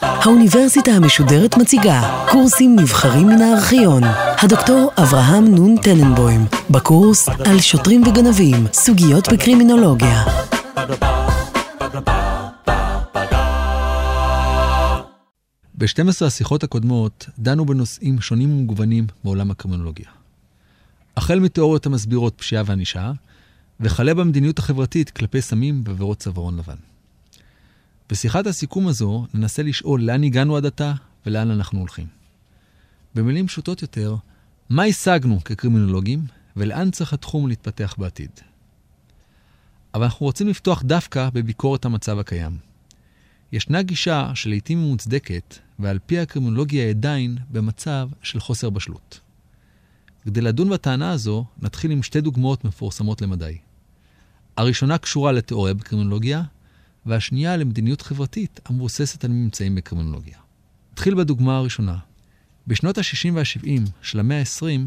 האוניברסיטה המשודרת מציגה קורסים נבחרים מן הארכיון. הדוקטור אברהם נון טננבוים, בקורס על שוטרים וגנבים, סוגיות בקרימינולוגיה. ב-12 השיחות הקודמות דנו בנושאים שונים ומגוונים בעולם הקרימינולוגיה. החל מתיאוריות המסבירות פשיעה וענישה, וכלה במדיניות החברתית כלפי סמים ועבירות צווארון לבן. בשיחת הסיכום הזו ננסה לשאול לאן הגענו עד עתה ולאן אנחנו הולכים. במילים פשוטות יותר, מה השגנו כקרימינולוגים ולאן צריך התחום להתפתח בעתיד. אבל אנחנו רוצים לפתוח דווקא בביקורת המצב הקיים. ישנה גישה שלעיתים היא מוצדקת, ועל פי הקרימינולוגיה עדיין במצב של חוסר בשלות. כדי לדון בטענה הזו, נתחיל עם שתי דוגמאות מפורסמות למדי. הראשונה קשורה לתיאוריה בקרימינולוגיה, והשנייה למדיניות חברתית המבוססת על ממצאים בקרימינולוגיה. נתחיל בדוגמה הראשונה. בשנות ה-60 וה-70 של המאה ה-20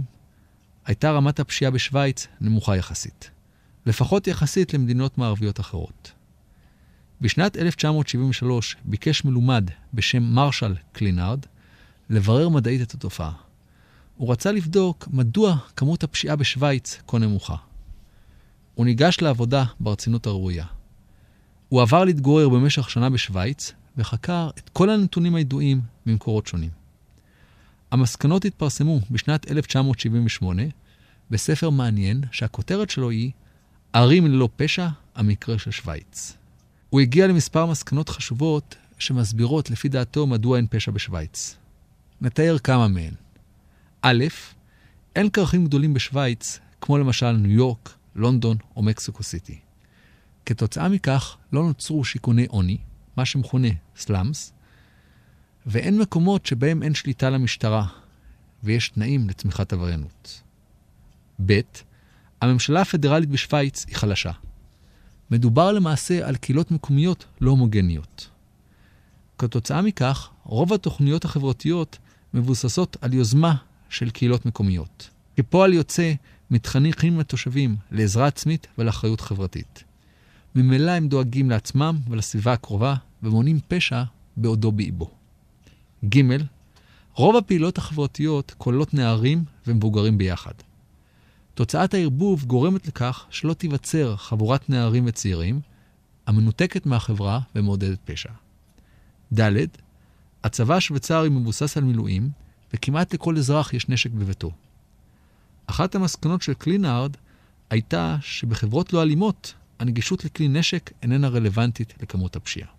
הייתה רמת הפשיעה בשוויץ נמוכה יחסית, לפחות יחסית למדינות מערביות אחרות. בשנת 1973 ביקש מלומד בשם מרשל קלינארד לברר מדעית את התופעה. הוא רצה לבדוק מדוע כמות הפשיעה בשוויץ כה נמוכה. הוא ניגש לעבודה ברצינות הראויה. הוא עבר להתגורר במשך שנה בשוויץ וחקר את כל הנתונים הידועים ממקורות שונים. המסקנות התפרסמו בשנת 1978 בספר מעניין שהכותרת שלו היא ערים ללא פשע, המקרה של שוויץ. הוא הגיע למספר מסקנות חשובות שמסבירות לפי דעתו מדוע אין פשע בשוויץ. נתאר כמה מהן. א', אין כרכים גדולים בשוויץ, כמו למשל ניו יורק, לונדון או מקסיקו סיטי. כתוצאה מכך לא נוצרו שיכוני עוני, מה שמכונה סלאמס, ואין מקומות שבהם אין שליטה למשטרה, ויש תנאים לצמיחת עבריינות. ב. הממשלה הפדרלית בשוויץ היא חלשה. מדובר למעשה על קהילות מקומיות לא הומוגניות. כתוצאה מכך, רוב התוכניות החברתיות מבוססות על יוזמה של קהילות מקומיות. כפועל יוצא, מתחנכים לתושבים לעזרה עצמית ולאחריות חברתית. ממילא הם דואגים לעצמם ולסביבה הקרובה ומונעים פשע בעודו באיבו. ג. רוב הפעילות החברתיות כוללות נערים ומבוגרים ביחד. תוצאת הערבוב גורמת לכך שלא תיווצר חבורת נערים וצעירים, המנותקת מהחברה ומעודדת פשע. ד. הצבא השוויצרי מבוסס על מילואים, וכמעט לכל אזרח יש נשק בביתו. אחת המסקנות של קלינארד הייתה שבחברות לא אלימות, הנגישות לכלי נשק איננה רלוונטית לכמות הפשיעה.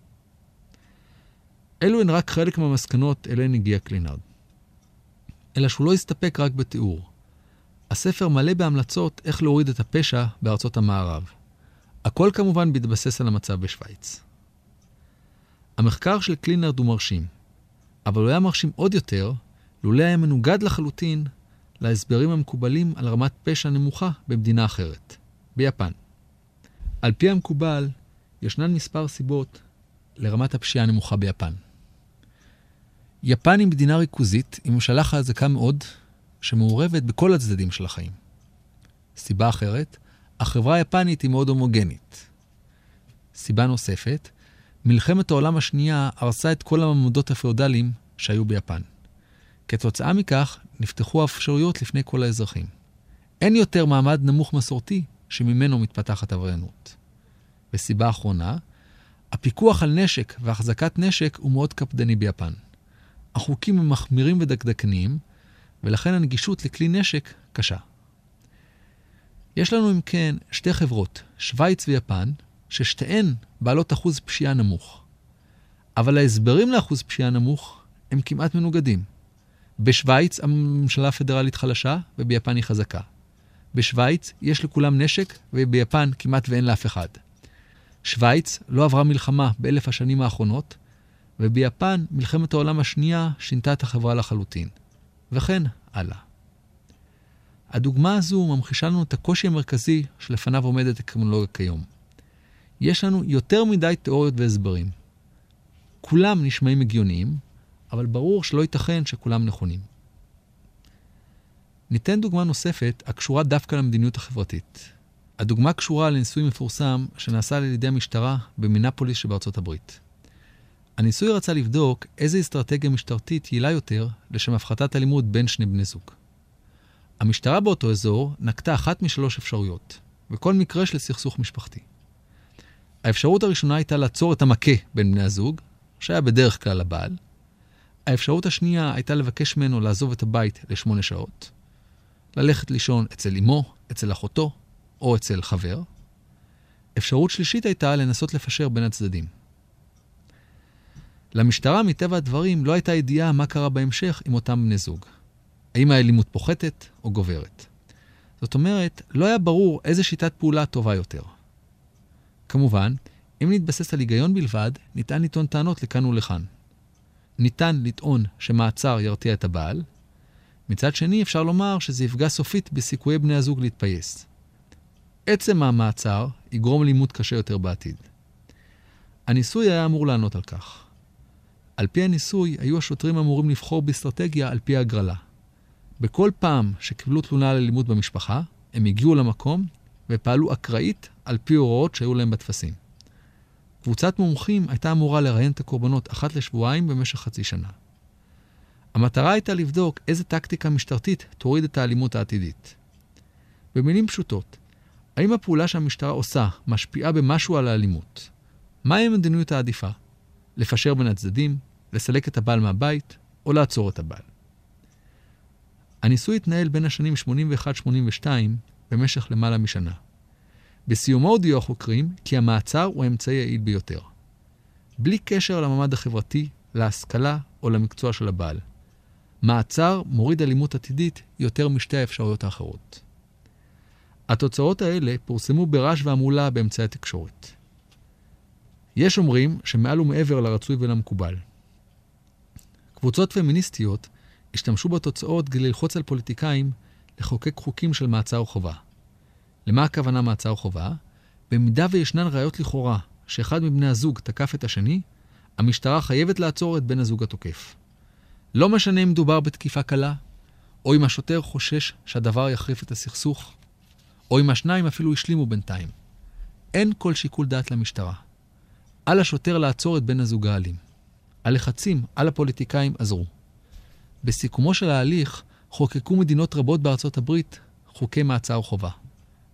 אלו הן רק חלק מהמסקנות אליהן הגיע קלינארד. אלא שהוא לא הסתפק רק בתיאור. הספר מלא בהמלצות איך להוריד את הפשע בארצות המערב. הכל כמובן בהתבסס על המצב בשוויץ. המחקר של קלינרד הוא מרשים, אבל הוא היה מרשים עוד יותר לולא היה מנוגד לחלוטין להסברים המקובלים על רמת פשע נמוכה במדינה אחרת, ביפן. על פי המקובל, ישנן מספר סיבות לרמת הפשיעה הנמוכה ביפן. יפן היא מדינה ריכוזית עם ממשלה חזקה מאוד, שמעורבת בכל הצדדים של החיים. סיבה אחרת, החברה היפנית היא מאוד הומוגנית. סיבה נוספת, מלחמת העולם השנייה הרסה את כל המעמדות הפאודליים שהיו ביפן. כתוצאה מכך, נפתחו האפשרויות לפני כל האזרחים. אין יותר מעמד נמוך מסורתי שממנו מתפתחת עבריינות. וסיבה אחרונה, הפיקוח על נשק והחזקת נשק הוא מאוד קפדני ביפן. החוקים הם מחמירים ודקדקניים, ולכן הנגישות לכלי נשק קשה. יש לנו אם כן שתי חברות, שווייץ ויפן, ששתיהן בעלות אחוז פשיעה נמוך. אבל ההסברים לאחוז פשיעה נמוך הם כמעט מנוגדים. בשווייץ הממשלה הפדרלית חלשה וביפן היא חזקה. בשווייץ יש לכולם נשק וביפן כמעט ואין לאף אחד. שווייץ לא עברה מלחמה באלף השנים האחרונות, וביפן מלחמת העולם השנייה שינתה את החברה לחלוטין. וכן הלאה. הדוגמה הזו ממחישה לנו את הקושי המרכזי שלפניו עומדת הקרימינולוגיה כיום. יש לנו יותר מדי תיאוריות והסברים. כולם נשמעים הגיוניים, אבל ברור שלא ייתכן שכולם נכונים. ניתן דוגמה נוספת הקשורה דווקא למדיניות החברתית. הדוגמה קשורה לניסוי מפורסם שנעשה על ידי המשטרה במינפוליס שבארצות הברית. הניסוי רצה לבדוק איזה אסטרטגיה משטרתית יעילה יותר לשם הפחתת אלימות בין שני בני זוג. המשטרה באותו אזור נקטה אחת משלוש אפשרויות, וכל מקרה של סכסוך משפחתי. האפשרות הראשונה הייתה לעצור את המכה בין בני הזוג, שהיה בדרך כלל הבעל. האפשרות השנייה הייתה לבקש ממנו לעזוב את הבית לשמונה שעות, ללכת לישון אצל אמו, אצל אחותו או אצל חבר. אפשרות שלישית הייתה לנסות לפשר בין הצדדים. למשטרה, מטבע הדברים, לא הייתה ידיעה מה קרה בהמשך עם אותם בני זוג. האם האלימות פוחתת או גוברת. זאת אומרת, לא היה ברור איזה שיטת פעולה טובה יותר. כמובן, אם נתבסס על היגיון בלבד, ניתן לטעון טענות לכאן ולכאן. ניתן לטעון שמעצר ירתיע את הבעל, מצד שני אפשר לומר שזה יפגע סופית בסיכויי בני הזוג להתפייס. עצם המעצר יגרום לימוד קשה יותר בעתיד. הניסוי היה אמור לענות על כך. על פי הניסוי, היו השוטרים אמורים לבחור באסטרטגיה על פי הגרלה. בכל פעם שקיבלו תלונה על אלימות במשפחה, הם הגיעו למקום ופעלו אקראית על פי הוראות שהיו להם בטפסים. קבוצת מומחים הייתה אמורה לראיין את הקורבנות אחת לשבועיים במשך חצי שנה. המטרה הייתה לבדוק איזה טקטיקה משטרתית תוריד את האלימות העתידית. במילים פשוטות, האם הפעולה שהמשטרה עושה משפיעה במשהו על האלימות? מהי המדיניות העדיפה? לפשר בין הצדדים, לסלק את הבעל מהבית, או לעצור את הבעל. הניסוי התנהל בין השנים 81-82 במשך למעלה משנה. בסיומו הודיעו החוקרים כי המעצר הוא האמצעי היעיל ביותר. בלי קשר למעמד החברתי, להשכלה או למקצוע של הבעל. מעצר מוריד אלימות עתידית יותר משתי האפשרויות האחרות. התוצאות האלה פורסמו ברעש והמולה באמצעי התקשורת. יש אומרים שמעל ומעבר לרצוי ולמקובל. קבוצות פמיניסטיות השתמשו בתוצאות כדי ללחוץ על פוליטיקאים לחוקק חוקים של מעצר חובה. למה הכוונה מעצר חובה? במידה וישנן ראיות לכאורה שאחד מבני הזוג תקף את השני, המשטרה חייבת לעצור את בן הזוג התוקף. לא משנה אם מדובר בתקיפה קלה, או אם השוטר חושש שהדבר יחריף את הסכסוך, או אם השניים אפילו השלימו בינתיים. אין כל שיקול דעת למשטרה. על השוטר לעצור את בן הזוג האלים. הלחצים על הפוליטיקאים עזרו. בסיכומו של ההליך חוקקו מדינות רבות בארצות הברית חוקי מעצר חובה.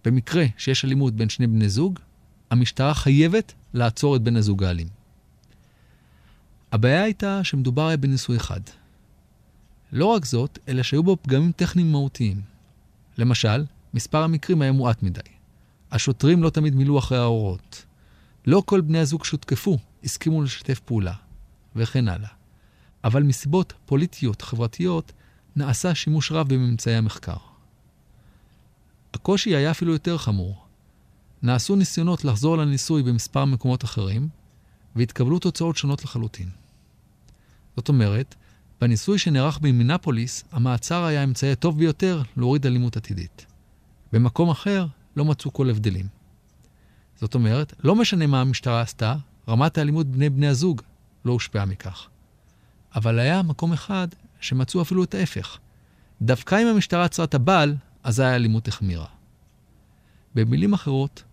במקרה שיש אלימות בין שני בני זוג, המשטרה חייבת לעצור את בן הזוג האלים. הבעיה הייתה שמדובר היה בניסוי אחד. לא רק זאת, אלא שהיו בו פגמים טכניים מהותיים. למשל, מספר המקרים היה מועט מדי. השוטרים לא תמיד מילאו אחרי ההוראות. לא כל בני הזוג שהותקפו הסכימו לשתף פעולה, וכן הלאה. אבל מסיבות פוליטיות חברתיות נעשה שימוש רב בממצאי המחקר. הקושי היה אפילו יותר חמור. נעשו ניסיונות לחזור לניסוי במספר מקומות אחרים, והתקבלו תוצאות שונות לחלוטין. זאת אומרת, בניסוי שנערך במינפוליס, המעצר היה האמצעי הטוב ביותר להוריד אלימות עתידית. במקום אחר לא מצאו כל הבדלים. זאת אומרת, לא משנה מה המשטרה עשתה, רמת האלימות בני בני הזוג לא הושפעה מכך. אבל היה מקום אחד שמצאו אפילו את ההפך. דווקא אם המשטרה עצרה את הבעל, אזי האלימות החמירה. במילים אחרות,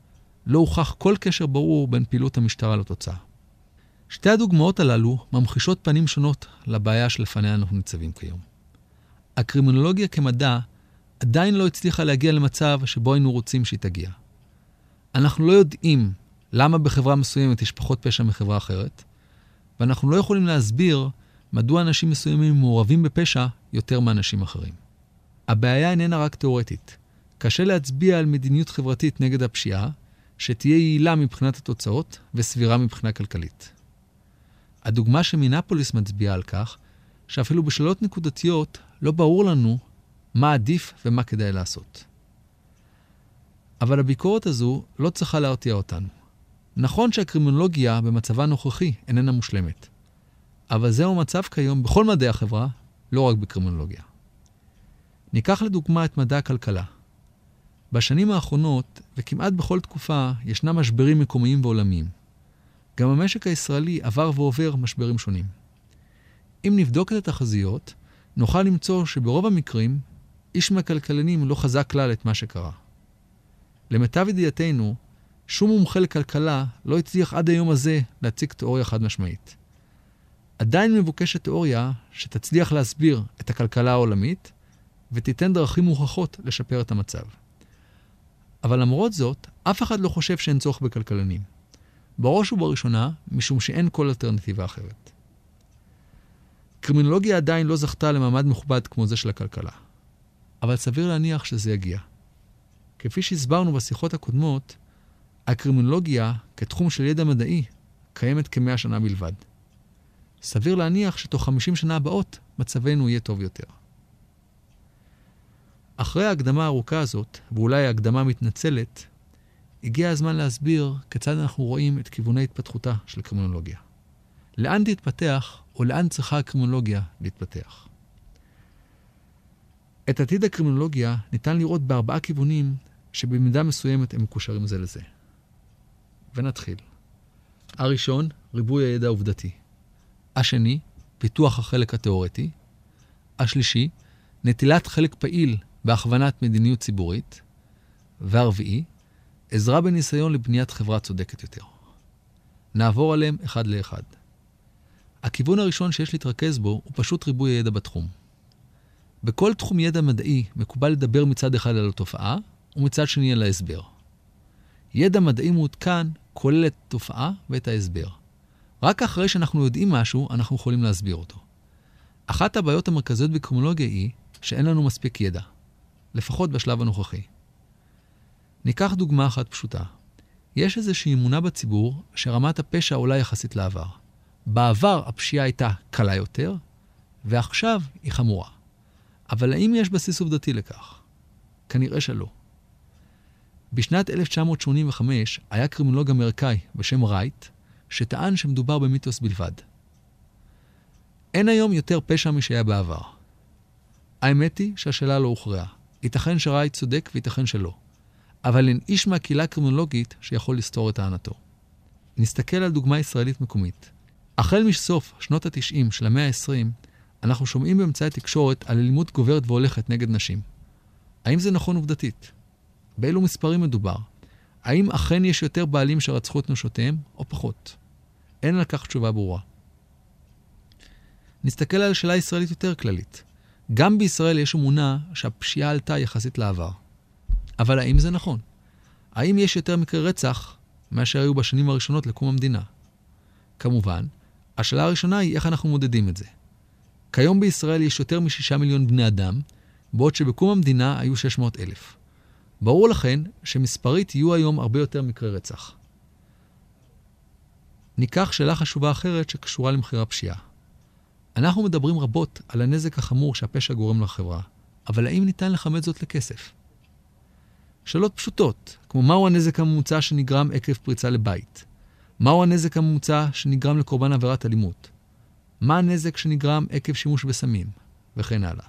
לא הוכח כל קשר ברור בין פעילות המשטרה לתוצאה. שתי הדוגמאות הללו ממחישות פנים שונות לבעיה שלפניה אנחנו ניצבים כיום. הקרימינולוגיה כמדע עדיין לא הצליחה להגיע למצב שבו היינו רוצים שהיא תגיע. אנחנו לא יודעים למה בחברה מסוימת יש פחות פשע מחברה אחרת, ואנחנו לא יכולים להסביר מדוע אנשים מסוימים מעורבים בפשע יותר מאנשים אחרים. הבעיה איננה רק תאורטית. קשה להצביע על מדיניות חברתית נגד הפשיעה, שתהיה יעילה מבחינת התוצאות וסבירה מבחינה כלכלית. הדוגמה שמינפוליס מצביעה על כך, שאפילו בשאלות נקודתיות לא ברור לנו מה עדיף ומה כדאי לעשות. אבל הביקורת הזו לא צריכה להרתיע אותנו. נכון שהקרימינולוגיה במצבה הנוכחי איננה מושלמת, אבל זהו מצב כיום בכל מדעי החברה, לא רק בקרימינולוגיה. ניקח לדוגמה את מדע הכלכלה. בשנים האחרונות, וכמעט בכל תקופה, ישנם משברים מקומיים ועולמיים. גם המשק הישראלי עבר ועובר משברים שונים. אם נבדוק את התחזיות, נוכל למצוא שברוב המקרים, איש מהכלכלנים לא חזק כלל את מה שקרה. למיטב ידיעתנו, שום מומחה לכלכלה לא הצליח עד היום הזה להציג תיאוריה חד משמעית. עדיין מבוקשת תיאוריה שתצליח להסביר את הכלכלה העולמית ותיתן דרכים מוכחות לשפר את המצב. אבל למרות זאת, אף אחד לא חושב שאין צורך בכלכלנים. בראש ובראשונה, משום שאין כל אלטרנטיבה אחרת. קרימינולוגיה עדיין לא זכתה למעמד מכובד כמו זה של הכלכלה. אבל סביר להניח שזה יגיע. כפי שהסברנו בשיחות הקודמות, הקרימינולוגיה, כתחום של ידע מדעי, קיימת כמאה שנה בלבד. סביר להניח שתוך 50 שנה הבאות מצבנו יהיה טוב יותר. אחרי ההקדמה הארוכה הזאת, ואולי ההקדמה המתנצלת, הגיע הזמן להסביר כיצד אנחנו רואים את כיווני התפתחותה של קרימינולוגיה. לאן תתפתח, או לאן צריכה הקרימינולוגיה להתפתח. את עתיד הקרימינולוגיה ניתן לראות בארבעה כיוונים שבמידה מסוימת הם מקושרים זה לזה. ונתחיל. הראשון, ריבוי הידע העובדתי. השני, פיתוח החלק התאורטי. השלישי, נטילת חלק פעיל בהכוונת מדיניות ציבורית. והרביעי, עזרה בניסיון לבניית חברה צודקת יותר. נעבור עליהם אחד לאחד. הכיוון הראשון שיש להתרכז בו הוא פשוט ריבוי הידע בתחום. בכל תחום ידע מדעי מקובל לדבר מצד אחד על התופעה, ומצד שני על ההסבר. ידע מדעי מעודכן כולל את התופעה ואת ההסבר. רק אחרי שאנחנו יודעים משהו, אנחנו יכולים להסביר אותו. אחת הבעיות המרכזיות בקרימינולוגיה היא שאין לנו מספיק ידע, לפחות בשלב הנוכחי. ניקח דוגמה אחת פשוטה. יש איזושהי אמונה בציבור שרמת הפשע עולה יחסית לעבר. בעבר הפשיעה הייתה קלה יותר, ועכשיו היא חמורה. אבל האם יש בסיס עובדתי לכך? כנראה שלא. בשנת 1985 היה קרימינולוג אמריקאי בשם רייט, שטען שמדובר במיתוס בלבד. אין היום יותר פשע משהיה בעבר. האמת היא שהשאלה לא הוכרעה. ייתכן שרייט צודק וייתכן שלא. אבל אין איש מהקהילה הקרימינולוגית שיכול לסתור את טענתו. נסתכל על דוגמה ישראלית מקומית. החל מסוף שנות ה-90 של המאה ה-20, אנחנו שומעים באמצעי התקשורת על אלימות גוברת והולכת נגד נשים. האם זה נכון עובדתית? באילו מספרים מדובר? האם אכן יש יותר בעלים שרצחו את נשותיהם, או פחות? אין על כך תשובה ברורה. נסתכל על שאלה ישראלית יותר כללית. גם בישראל יש אמונה שהפשיעה עלתה יחסית לעבר. אבל האם זה נכון? האם יש יותר מקרי רצח מאשר היו בשנים הראשונות לקום המדינה? כמובן, השאלה הראשונה היא איך אנחנו מודדים את זה. כיום בישראל יש יותר מ-6 מיליון בני אדם, בעוד שבקום המדינה היו 600 אלף. ברור לכן שמספרית יהיו היום הרבה יותר מקרי רצח. ניקח שאלה חשובה אחרת שקשורה למחירי הפשיעה. אנחנו מדברים רבות על הנזק החמור שהפשע גורם לחברה, אבל האם ניתן לכמת זאת לכסף? שאלות פשוטות, כמו מהו הנזק הממוצע שנגרם עקב פריצה לבית? מהו הנזק הממוצע שנגרם לקורבן עבירת אלימות? מה הנזק שנגרם עקב שימוש בסמים? וכן הלאה.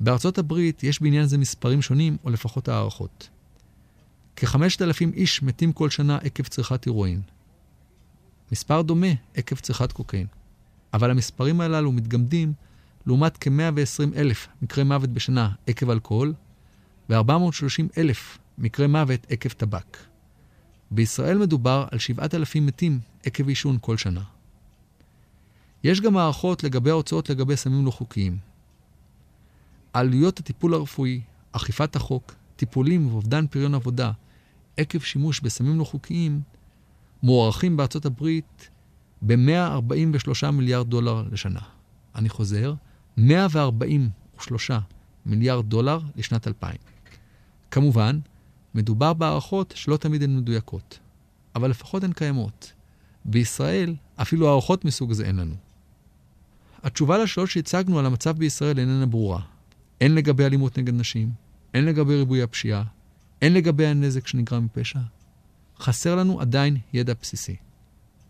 בארצות הברית יש בעניין זה מספרים שונים, או לפחות הערכות. כ-5,000 איש מתים כל שנה עקב צריכת הירואין. מספר דומה עקב צריכת קוקאין. אבל המספרים הללו מתגמדים לעומת כ-120 אלף מקרי מוות בשנה עקב אלכוהול, ו-430 אלף מקרי מוות עקב טבק. בישראל מדובר על 7,000 מתים עקב עישון כל שנה. יש גם הערכות לגבי ההוצאות לגבי סמים לא חוקיים. עלויות הטיפול הרפואי, אכיפת החוק, טיפולים ואובדן פריון עבודה עקב שימוש בסמים לא חוקיים מוערכים בארצות הברית ב-143 מיליארד דולר לשנה. אני חוזר, 143 מיליארד דולר לשנת 2000. כמובן, מדובר בהערכות שלא תמיד הן מדויקות, אבל לפחות הן קיימות. בישראל, אפילו הערכות מסוג זה אין לנו. התשובה לשאלות שהצגנו על המצב בישראל איננה ברורה. אין לגבי אלימות נגד נשים, אין לגבי ריבוי הפשיעה, אין לגבי הנזק שנגרם מפשע. חסר לנו עדיין ידע בסיסי.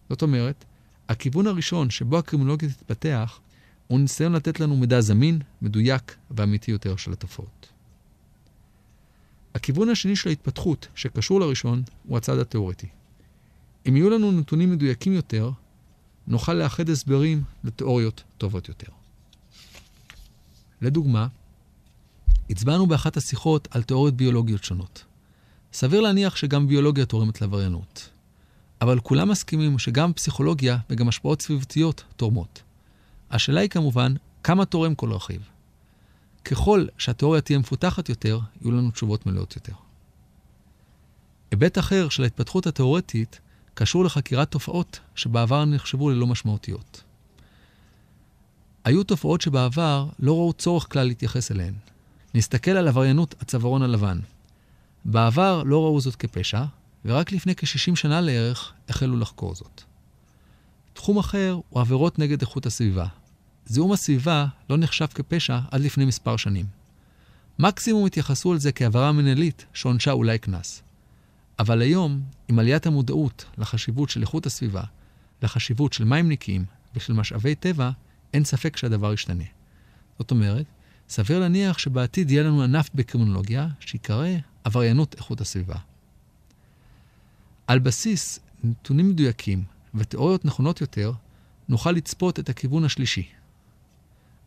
זאת אומרת, הכיוון הראשון שבו הקרימינולוגיה תתפתח, הוא ניסיון לתת לנו מידע זמין, מדויק ואמיתי יותר של התופעות. הכיוון השני של ההתפתחות, שקשור לראשון, הוא הצד התאורטי. אם יהיו לנו נתונים מדויקים יותר, נוכל לאחד הסברים לתיאוריות טובות יותר. לדוגמה, הצבענו באחת השיחות על תיאוריות ביולוגיות שונות. סביר להניח שגם ביולוגיה תורמת לעבריינות. אבל כולם מסכימים שגם פסיכולוגיה וגם השפעות סביבתיות תורמות. השאלה היא כמובן, כמה תורם כל רכיב? ככל שהתיאוריה תהיה מפותחת יותר, יהיו לנו תשובות מלאות יותר. היבט אחר של ההתפתחות התיאורטית קשור לחקירת תופעות שבעבר נחשבו ללא משמעותיות. היו תופעות שבעבר לא ראו צורך כלל להתייחס אליהן. נסתכל על עבריינות הצווארון הלבן. בעבר לא ראו זאת כפשע, ורק לפני כ-60 שנה לערך החלו לחקור זאת. תחום אחר הוא עבירות נגד איכות הסביבה. זיהום הסביבה לא נחשב כפשע עד לפני מספר שנים. מקסימום התייחסו על זה כעבירה מנהלית שעונשה אולי קנס. אבל היום, עם עליית המודעות לחשיבות של איכות הסביבה, לחשיבות של מים נקיים ושל משאבי טבע, אין ספק שהדבר ישתנה. זאת אומרת, סביר להניח שבעתיד יהיה לנו ענף בקרימינולוגיה שיקרא עבריינות איכות הסביבה. על בסיס נתונים מדויקים ותיאוריות נכונות יותר, נוכל לצפות את הכיוון השלישי.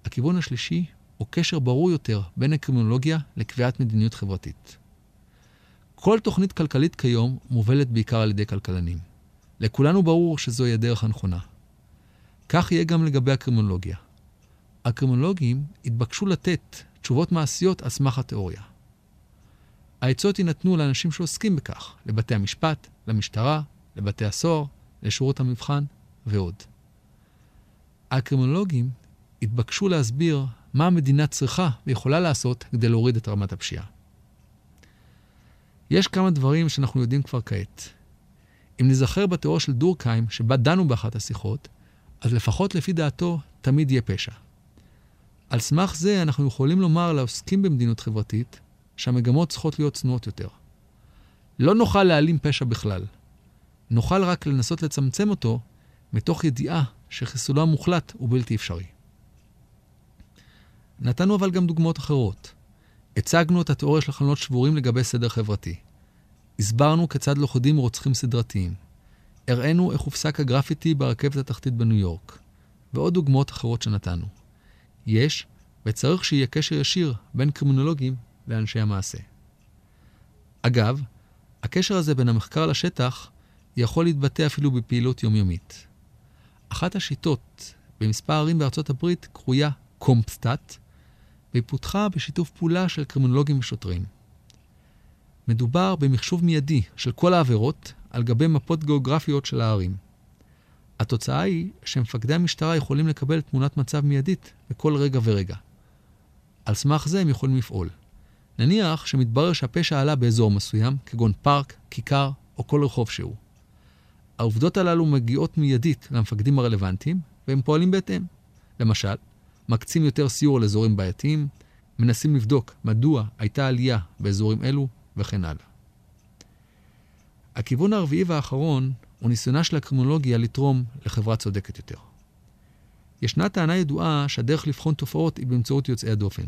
הכיוון השלישי הוא קשר ברור יותר בין הקרימינולוגיה לקביעת מדיניות חברתית. כל תוכנית כלכלית כיום מובלת בעיקר על ידי כלכלנים. לכולנו ברור שזוהי הדרך הנכונה. כך יהיה גם לגבי הקרימינולוגיה. הקרימינולוגים התבקשו לתת תשובות מעשיות על סמך התיאוריה. העצות יינתנו לאנשים שעוסקים בכך, לבתי המשפט, למשטרה, לבתי הסוהר, לשירות המבחן ועוד. הקרימינולוגים התבקשו להסביר מה המדינה צריכה ויכולה לעשות כדי להוריד את רמת הפשיעה. יש כמה דברים שאנחנו יודעים כבר כעת. אם נזכר בתיאוריה של דורקהיים, שבה דנו באחת השיחות, אז לפחות לפי דעתו, תמיד יהיה פשע. על סמך זה אנחנו יכולים לומר לעוסקים במדינות חברתית שהמגמות צריכות להיות צנועות יותר. לא נוכל להעלים פשע בכלל. נוכל רק לנסות לצמצם אותו מתוך ידיעה שחיסולו המוחלט הוא בלתי אפשרי. נתנו אבל גם דוגמאות אחרות. הצגנו את התיאוריה של חלונות שבורים לגבי סדר חברתי. הסברנו כיצד לוכדים רוצחים סדרתיים. הראינו איך הופסק הגרפיטי ברכבת התחתית בניו יורק. ועוד דוגמאות אחרות שנתנו. יש וצריך שיהיה קשר ישיר בין קרימינולוגים לאנשי המעשה. אגב, הקשר הזה בין המחקר לשטח יכול להתבטא אפילו בפעילות יומיומית. אחת השיטות במספר ערים בארצות הברית קרויה קומפסטאט, והיא פותחה בשיתוף פעולה של קרימינולוגים ושוטרים. מדובר במחשוב מיידי של כל העבירות על גבי מפות גיאוגרפיות של הערים. התוצאה היא שמפקדי המשטרה יכולים לקבל תמונת מצב מיידית בכל רגע ורגע. על סמך זה הם יכולים לפעול. נניח שמתברר שהפשע עלה באזור מסוים, כגון פארק, כיכר או כל רחוב שהוא. העובדות הללו מגיעות מיידית למפקדים הרלוונטיים, והם פועלים בהתאם. למשל, מקצים יותר סיור על אזורים בעייתיים, מנסים לבדוק מדוע הייתה עלייה באזורים אלו, וכן הלאה. הכיוון הרביעי והאחרון הוא ניסיונה של הקרימינולוגיה לתרום לחברה צודקת יותר. ישנה טענה ידועה שהדרך לבחון תופעות היא באמצעות יוצאי הדופן.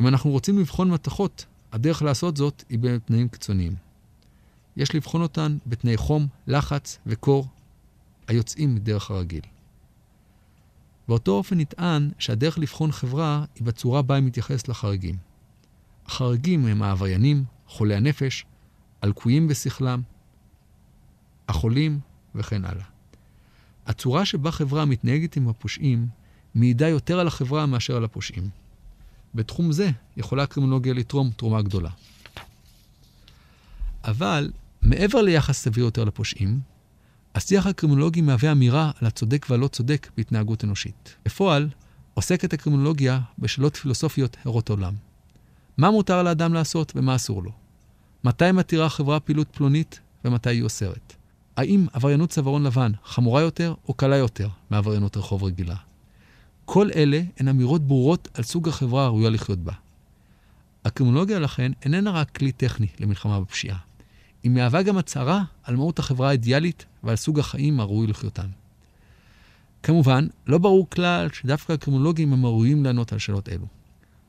אם אנחנו רוצים לבחון מתכות, הדרך לעשות זאת היא בתנאים קיצוניים. יש לבחון אותן בתנאי חום, לחץ וקור היוצאים מדרך הרגיל. באותו אופן נטען שהדרך לבחון חברה היא בצורה בה היא מתייחסת לחריגים. החריגים הם העבריינים, חולי הנפש, הלקויים בשכלם, החולים וכן הלאה. הצורה שבה חברה מתנהגת עם הפושעים מעידה יותר על החברה מאשר על הפושעים. בתחום זה יכולה הקרימינולוגיה לתרום תרומה גדולה. אבל מעבר ליחס סביר יותר לפושעים, השיח הקרימינולוגי מהווה אמירה על הצודק והלא צודק בהתנהגות אנושית. בפועל, עוסקת הקרימינולוגיה בשאלות פילוסופיות הרות עולם. מה מותר לאדם לעשות ומה אסור לו? מתי מתירה חברה פעילות פלונית ומתי היא אוסרת? האם עבריינות צווארון לבן חמורה יותר או קלה יותר מעבריינות רחוב רגילה? כל אלה הן אמירות ברורות על סוג החברה הראויה לחיות בה. הקרימינולוגיה לכן איננה רק כלי טכני למלחמה בפשיעה. היא מהווה גם הצהרה על מהות החברה האידיאלית ועל סוג החיים הראוי לחיותם. כמובן, לא ברור כלל שדווקא הקרימינולוגים הם הראויים לענות על שאלות אלו.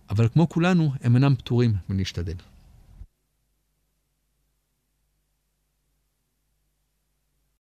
אבל כמו כולנו, הם אינם פטורים מלהשתדל.